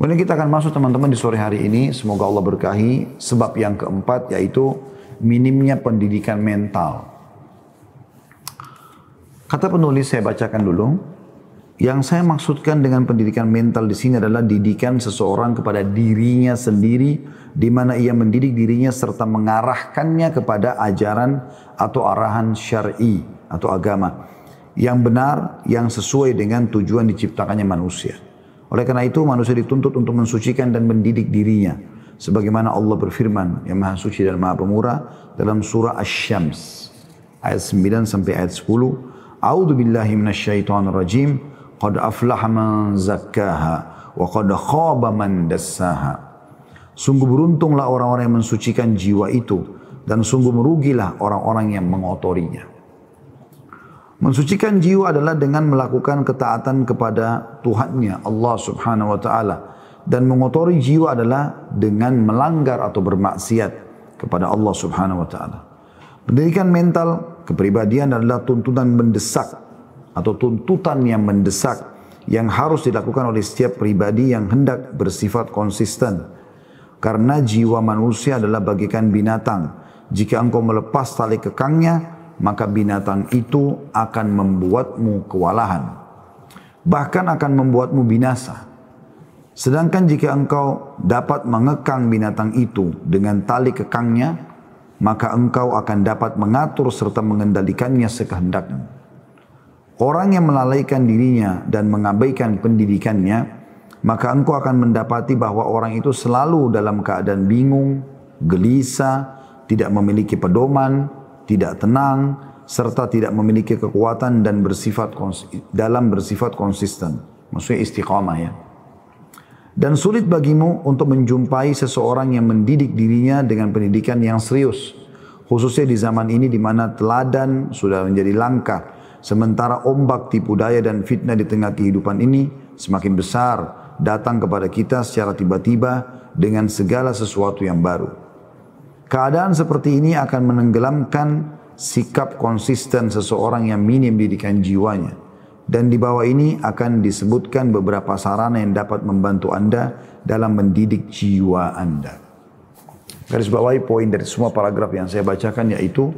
Kemudian kita akan masuk teman-teman di sore hari ini, semoga Allah berkahi, sebab yang keempat yaitu minimnya pendidikan mental. Kata penulis saya bacakan dulu, yang saya maksudkan dengan pendidikan mental di sini adalah didikan seseorang kepada dirinya sendiri, di mana ia mendidik dirinya serta mengarahkannya kepada ajaran atau arahan syar'i atau agama yang benar, yang sesuai dengan tujuan diciptakannya manusia. Oleh karena itu manusia dituntut untuk mensucikan dan mendidik dirinya. Sebagaimana Allah berfirman yang maha suci dan maha pemurah dalam surah Asy-Syams ayat 9 sampai ayat 10. A'udzu billahi minasyaitonir rajim. Qad aflaha man zakkaha wa qad khaba man dassaha. Sungguh beruntunglah orang-orang yang mensucikan jiwa itu dan sungguh merugilah orang-orang yang mengotorinya. Mensucikan jiwa adalah dengan melakukan ketaatan kepada Tuhannya Allah subhanahu wa ta'ala. Dan mengotori jiwa adalah dengan melanggar atau bermaksiat kepada Allah subhanahu wa ta'ala. Pendidikan mental kepribadian adalah tuntutan mendesak atau tuntutan yang mendesak yang harus dilakukan oleh setiap pribadi yang hendak bersifat konsisten. Karena jiwa manusia adalah bagikan binatang. Jika engkau melepas tali kekangnya, maka binatang itu akan membuatmu kewalahan. Bahkan akan membuatmu binasa. Sedangkan jika engkau dapat mengekang binatang itu dengan tali kekangnya, maka engkau akan dapat mengatur serta mengendalikannya sekehendakmu. Orang yang melalaikan dirinya dan mengabaikan pendidikannya, maka engkau akan mendapati bahwa orang itu selalu dalam keadaan bingung, gelisah, tidak memiliki pedoman, tidak tenang, serta tidak memiliki kekuatan dan bersifat dalam bersifat konsisten. Maksudnya istiqamah ya. Dan sulit bagimu untuk menjumpai seseorang yang mendidik dirinya dengan pendidikan yang serius. Khususnya di zaman ini di mana teladan sudah menjadi langka. Sementara ombak tipu daya dan fitnah di tengah kehidupan ini semakin besar datang kepada kita secara tiba-tiba dengan segala sesuatu yang baru. Keadaan seperti ini akan menenggelamkan sikap konsisten seseorang yang minim didikan jiwanya. Dan di bawah ini akan disebutkan beberapa sarana yang dapat membantu Anda dalam mendidik jiwa Anda. Garis bawahi poin dari semua paragraf yang saya bacakan yaitu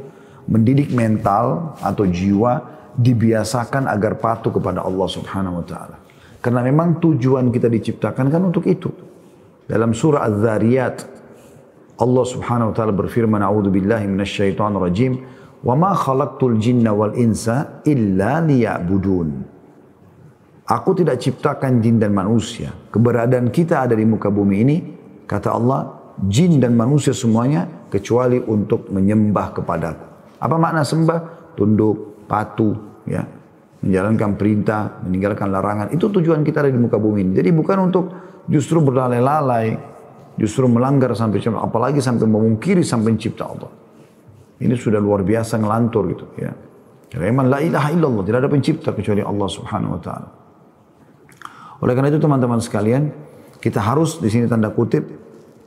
mendidik mental atau jiwa dibiasakan agar patuh kepada Allah Subhanahu wa taala. Karena memang tujuan kita diciptakan kan untuk itu. Dalam surah Az-Zariyat Allah Subhanahu wa taala berfirman, "A'udzu billahi minasyaitonir rajim, wa ma khalaqtul jinna wal insa illa liya'budun." Aku tidak ciptakan jin dan manusia. Keberadaan kita ada di muka bumi ini, kata Allah, jin dan manusia semuanya kecuali untuk menyembah kepadaku. Apa makna sembah? Tunduk, patuh, ya. Menjalankan perintah, meninggalkan larangan. Itu tujuan kita ada di muka bumi ini. Jadi bukan untuk justru berlalai-lalai, Justru melanggar sampai apalagi sampai memungkiri sampai pencipta Allah. Ini sudah luar biasa ngelantur gitu ya. Karena memang la ilaha illallah, tidak ada pencipta kecuali Allah Subhanahu wa taala. Oleh karena itu teman-teman sekalian, kita harus di sini tanda kutip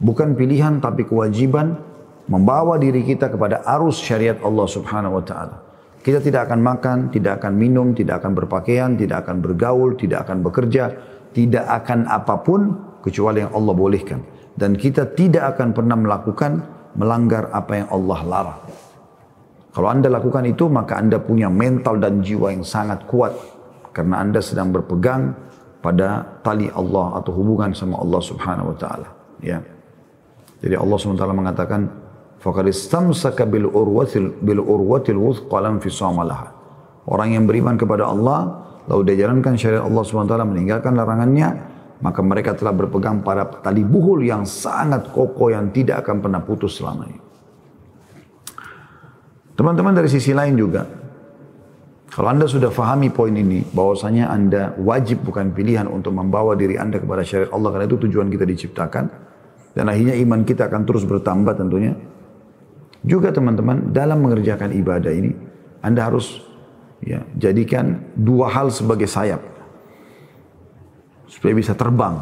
bukan pilihan tapi kewajiban membawa diri kita kepada arus syariat Allah Subhanahu wa taala. Kita tidak akan makan, tidak akan minum, tidak akan berpakaian, tidak akan bergaul, tidak akan bekerja, tidak akan apa pun kecuali yang Allah bolehkan dan kita tidak akan pernah melakukan melanggar apa yang Allah larang. Kalau anda lakukan itu maka anda punya mental dan jiwa yang sangat kuat karena anda sedang berpegang pada tali Allah atau hubungan sama Allah Subhanahu wa taala ya. Jadi Allah Subhanahu wa taala mengatakan faqad istamsaka bil urwatil bil urwatil wuthqa lam Orang yang beriman kepada Allah lalu dia jalankan syariat Allah Subhanahu wa taala meninggalkan larangannya maka mereka telah berpegang pada tali buhul yang sangat kokoh yang tidak akan pernah putus selamanya. Teman-teman dari sisi lain juga, kalau anda sudah fahami poin ini, bahwasanya anda wajib bukan pilihan untuk membawa diri anda kepada syariat Allah, karena itu tujuan kita diciptakan, dan akhirnya iman kita akan terus bertambah tentunya. Juga teman-teman, dalam mengerjakan ibadah ini, anda harus ya, jadikan dua hal sebagai sayap supaya bisa terbang,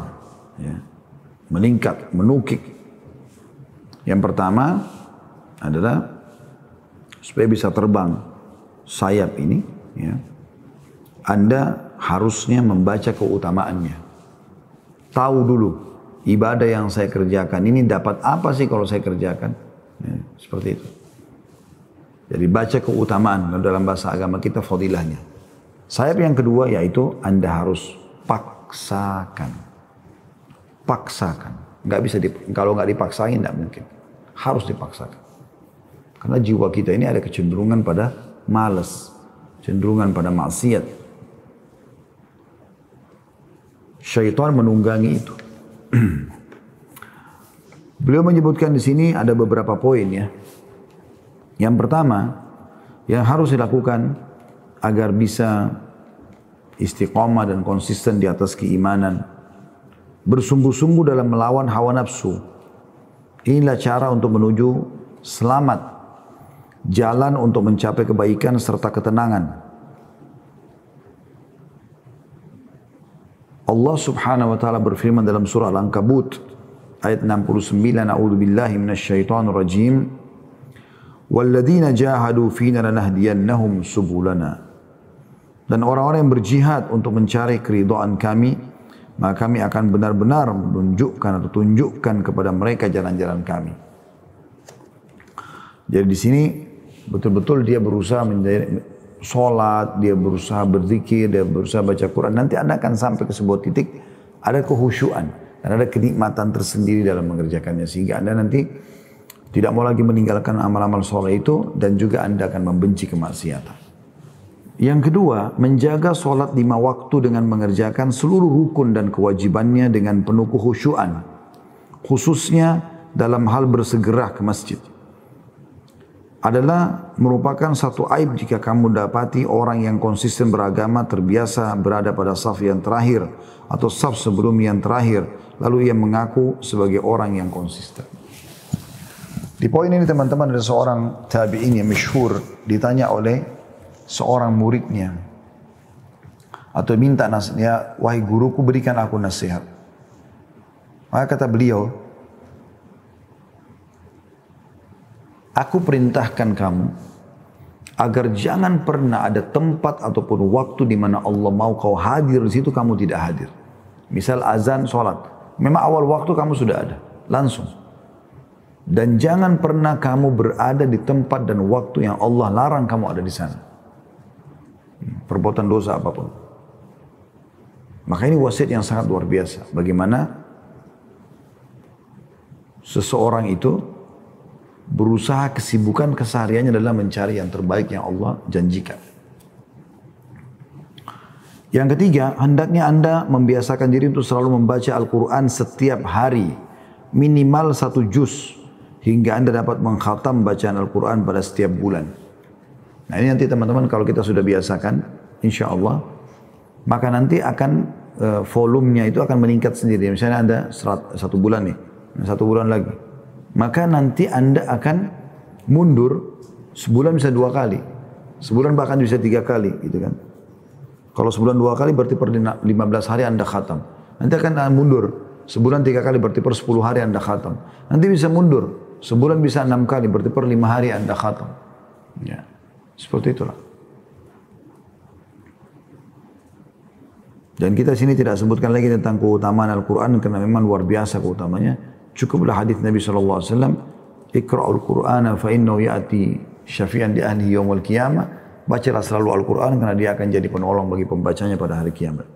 ya, meningkat, menukik. Yang pertama adalah supaya bisa terbang sayap ini, ya, Anda harusnya membaca keutamaannya. tahu dulu ibadah yang saya kerjakan ini dapat apa sih kalau saya kerjakan. Ya, seperti itu. Jadi baca keutamaan dalam bahasa agama kita fadilahnya. Sayap yang kedua yaitu Anda harus paksakan. Paksakan. Nggak bisa dip, kalau nggak dipaksain nggak mungkin. Harus dipaksakan. Karena jiwa kita ini ada kecenderungan pada malas, cenderungan pada maksiat. Syaitan menunggangi itu. Beliau menyebutkan di sini ada beberapa poin ya. Yang pertama, yang harus dilakukan agar bisa istiqomah dan konsisten di atas keimanan. Bersungguh-sungguh dalam melawan hawa nafsu. Inilah cara untuk menuju selamat. Jalan untuk mencapai kebaikan serta ketenangan. Allah subhanahu wa ta'ala berfirman dalam surah Al-Ankabut ayat 69 A'udhu billahi minasyaitonir rajim Walladzina jahadu fina lanahdiyannahum subulana dan orang-orang yang berjihad untuk mencari keridhaan kami, maka kami akan benar-benar menunjukkan atau tunjukkan kepada mereka jalan-jalan kami. Jadi di sini betul-betul dia berusaha menjadi sholat, dia berusaha berzikir, dia berusaha baca Quran. Nanti anda akan sampai ke sebuah titik ada kehusyuan dan ada kenikmatan tersendiri dalam mengerjakannya sehingga anda nanti tidak mau lagi meninggalkan amal-amal sholat itu dan juga anda akan membenci kemaksiatan. Yang kedua, menjaga sholat lima waktu dengan mengerjakan seluruh rukun dan kewajibannya dengan penuh kehusyuan. Khususnya dalam hal bersegera ke masjid. Adalah merupakan satu aib jika kamu dapati orang yang konsisten beragama terbiasa berada pada saf yang terakhir atau saf sebelum yang terakhir. Lalu ia mengaku sebagai orang yang konsisten. Di poin ini teman-teman ada seorang tabi'in yang masyhur ditanya oleh seorang muridnya atau minta nasihat, wahai guruku berikan aku nasihat. Maka kata beliau, aku perintahkan kamu agar jangan pernah ada tempat ataupun waktu di mana Allah mau kau hadir di situ kamu tidak hadir. Misal azan sholat, memang awal waktu kamu sudah ada, langsung. Dan jangan pernah kamu berada di tempat dan waktu yang Allah larang kamu ada di sana perbuatan dosa apa pun. Maka ini wasiat yang sangat luar biasa. Bagaimana seseorang itu berusaha kesibukan kesehariannya adalah mencari yang terbaik yang Allah janjikan. Yang ketiga, hendaknya Anda membiasakan diri untuk selalu membaca Al-Quran setiap hari. Minimal satu juz. Hingga Anda dapat mengkhatam bacaan Al-Quran pada setiap bulan. Nah ini nanti teman-teman kalau kita sudah biasakan, insya Allah, maka nanti akan uh, volumenya itu akan meningkat sendiri. Misalnya Anda serat, satu bulan nih, satu bulan lagi. Maka nanti Anda akan mundur sebulan bisa dua kali. Sebulan bahkan bisa tiga kali gitu kan. Kalau sebulan dua kali berarti per 15 hari Anda khatam. Nanti akan mundur. Sebulan tiga kali berarti per 10 hari Anda khatam. Nanti bisa mundur. Sebulan bisa enam kali berarti per lima hari Anda khatam. Ya. Seperti itulah. Dan kita sini tidak sebutkan lagi tentang keutamaan Al-Quran karena memang luar biasa keutamanya. Cukuplah hadis Nabi SAW. Ikra'ul Qur'ana fa innahu ya'ti syafi'an di ahli yawmul qiyamah. Bacalah selalu Al-Quran karena dia akan jadi penolong bagi pembacanya pada hari kiamat.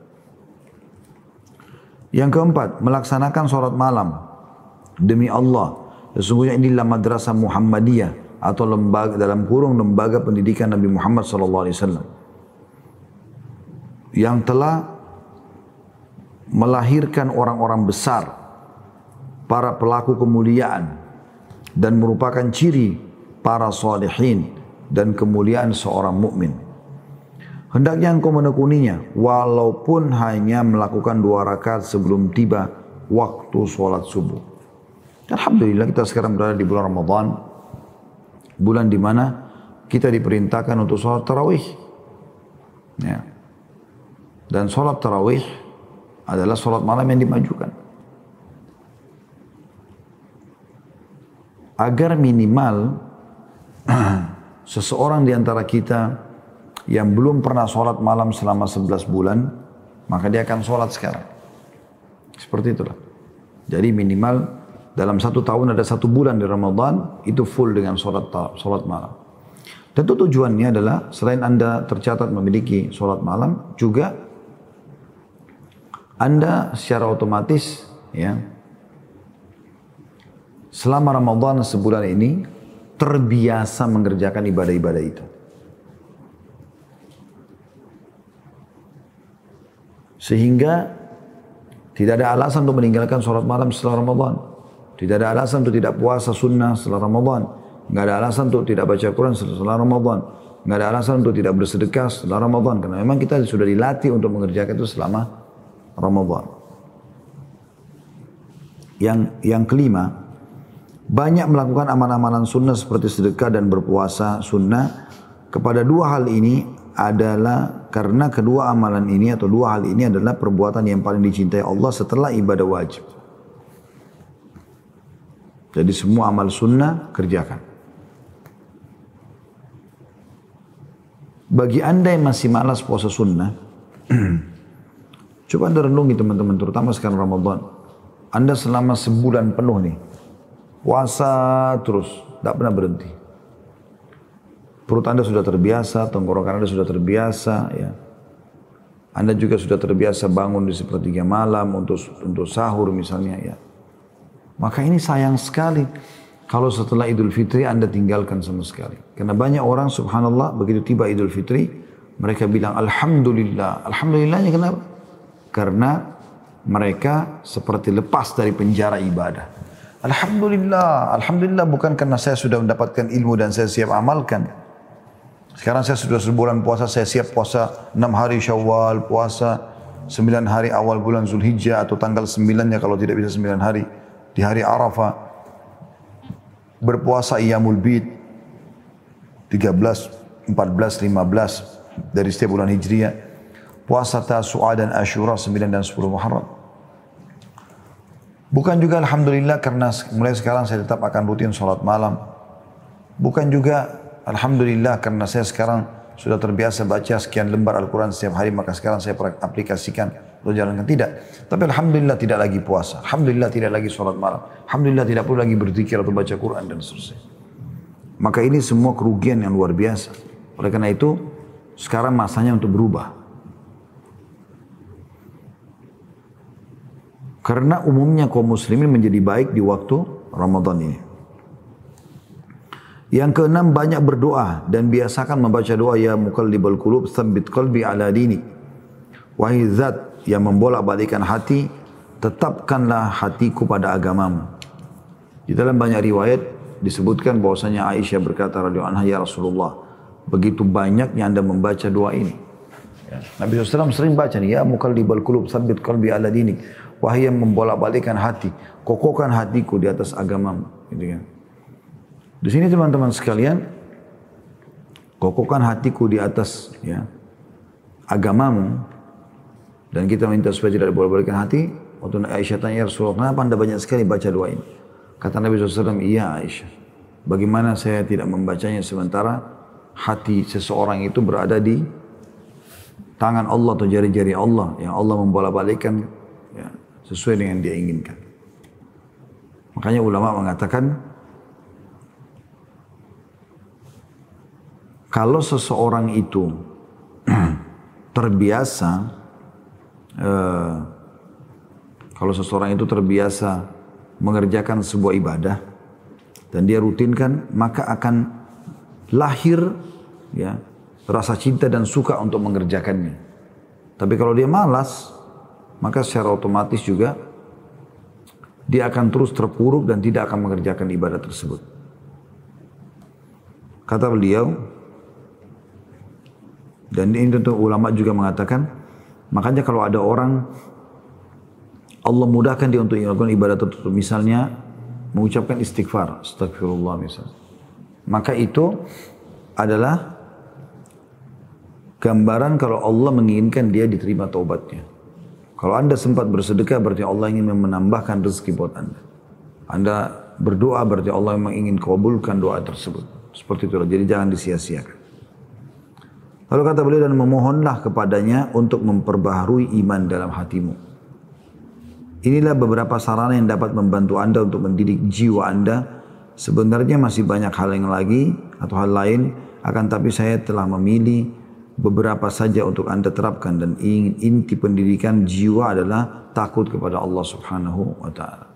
Yang keempat, melaksanakan sholat malam. Demi Allah. Sesungguhnya inilah madrasah Muhammadiyah atau lembaga dalam kurung lembaga pendidikan Nabi Muhammad SAW yang telah melahirkan orang-orang besar para pelaku kemuliaan dan merupakan ciri para salihin dan kemuliaan seorang mukmin. Hendaknya engkau menekuninya walaupun hanya melakukan dua rakaat sebelum tiba waktu sholat subuh. Alhamdulillah kita sekarang berada di bulan Ramadan bulan di mana kita diperintahkan untuk sholat tarawih. Ya. Dan sholat tarawih adalah sholat malam yang dimajukan. Agar minimal seseorang di antara kita yang belum pernah sholat malam selama 11 bulan, maka dia akan sholat sekarang. Seperti itulah. Jadi minimal dalam satu tahun ada satu bulan di Ramadan itu full dengan sholat, sholat malam. Tentu tujuannya adalah selain Anda tercatat memiliki sholat malam, juga Anda secara otomatis ya selama Ramadan sebulan ini terbiasa mengerjakan ibadah-ibadah itu. Sehingga tidak ada alasan untuk meninggalkan sholat malam setelah Ramadan. Tidak ada alasan untuk tidak puasa sunnah setelah Ramadan. Nggak ada alasan untuk tidak baca Quran setelah Ramadan. Nggak ada alasan untuk tidak bersedekah setelah Ramadan. Karena memang kita sudah dilatih untuk mengerjakan itu selama Ramadan. Yang yang kelima, banyak melakukan amalan-amalan sunnah seperti sedekah dan berpuasa sunnah. Kepada dua hal ini adalah karena kedua amalan ini atau dua hal ini adalah perbuatan yang paling dicintai Allah setelah ibadah wajib. Jadi semua amal sunnah kerjakan. Bagi anda yang masih malas puasa sunnah, coba anda renungi teman-teman, terutama sekarang Ramadan. Anda selama sebulan penuh nih, puasa terus, tidak pernah berhenti. Perut Anda sudah terbiasa, tenggorokan Anda sudah terbiasa, ya. Anda juga sudah terbiasa bangun di sepertiga malam untuk untuk sahur misalnya, ya. Maka ini sayang sekali kalau setelah Idul Fitri Anda tinggalkan sama sekali. Karena banyak orang subhanallah begitu tiba Idul Fitri mereka bilang Alhamdulillah. Alhamdulillahnya kenapa? Karena mereka seperti lepas dari penjara ibadah. Alhamdulillah, Alhamdulillah bukan karena saya sudah mendapatkan ilmu dan saya siap amalkan. Sekarang saya sudah sebulan puasa, saya siap puasa 6 hari syawal, puasa 9 hari awal bulan Zulhijjah atau tanggal 9-nya kalau tidak bisa 9 hari di hari Arafah. Berpuasa Iyamul Bid 13, 14, 15 dari setiap bulan Hijriah. Puasa Tasu'a dan Ashura 9 dan 10 Muharram. Bukan juga Alhamdulillah karena mulai sekarang saya tetap akan rutin sholat malam. Bukan juga Alhamdulillah karena saya sekarang sudah terbiasa baca sekian lembar Al-Quran setiap hari maka sekarang saya aplikasikan atau jalankan tidak. Tapi Alhamdulillah tidak lagi puasa. Alhamdulillah tidak lagi sholat malam. Alhamdulillah tidak perlu lagi berzikir atau baca Quran dan seterusnya. Maka ini semua kerugian yang luar biasa. Oleh karena itu sekarang masanya untuk berubah. Karena umumnya kaum muslimin menjadi baik di waktu Ramadan ini. Yang keenam banyak berdoa dan biasakan membaca doa ya mukallibal qulub tsabbit qalbi ala dini. Wahai zat yang membolak-balikkan hati, tetapkanlah hatiku pada agamamu. Di dalam banyak riwayat disebutkan bahwasanya Aisyah berkata radhiyallahu anha ya Rasulullah, begitu banyaknya Anda membaca doa ini. Ya. Nabi SAW sering baca nih, ya mukallibal qulub tsabbit qalbi ala dini. Wahai yang membolak-balikkan hati, kokohkan hatiku di atas agamamu. Gitu kan. Di sini teman-teman sekalian, kokohkan hatiku di atas ya agamamu dan kita minta supaya tidak boleh balikan hati. Waktu Aisyah tanya, ya Rasulullah, kenapa anda banyak sekali baca doa ini? Kata Nabi SAW, iya Aisyah. Bagaimana saya tidak membacanya sementara hati seseorang itu berada di tangan Allah atau jari-jari Allah yang Allah membolak-balikkan ya, sesuai dengan dia inginkan. Makanya ulama mengatakan Kalau seseorang itu terbiasa, uh, kalau seseorang itu terbiasa mengerjakan sebuah ibadah dan dia rutinkan, maka akan lahir ya rasa cinta dan suka untuk mengerjakannya. Tapi kalau dia malas, maka secara otomatis juga dia akan terus terpuruk dan tidak akan mengerjakan ibadah tersebut. Kata beliau, dan ini tentu ulama juga mengatakan, makanya kalau ada orang Allah mudahkan dia untuk melakukan ibadah tertutup, misalnya mengucapkan istighfar, astagfirullah misalnya. Maka itu adalah gambaran kalau Allah menginginkan dia diterima taubatnya. Kalau anda sempat bersedekah berarti Allah ingin menambahkan rezeki buat anda. Anda berdoa berarti Allah memang ingin kabulkan doa tersebut. Seperti itu. Jadi jangan disia-siakan. Lalu kata beliau dan memohonlah kepadanya untuk memperbaharui iman dalam hatimu. Inilah beberapa sarana yang dapat membantu Anda untuk mendidik jiwa Anda. Sebenarnya masih banyak hal yang lagi atau hal lain, akan tapi saya telah memilih beberapa saja untuk Anda terapkan dan ingin inti pendidikan jiwa adalah takut kepada Allah Subhanahu wa taala.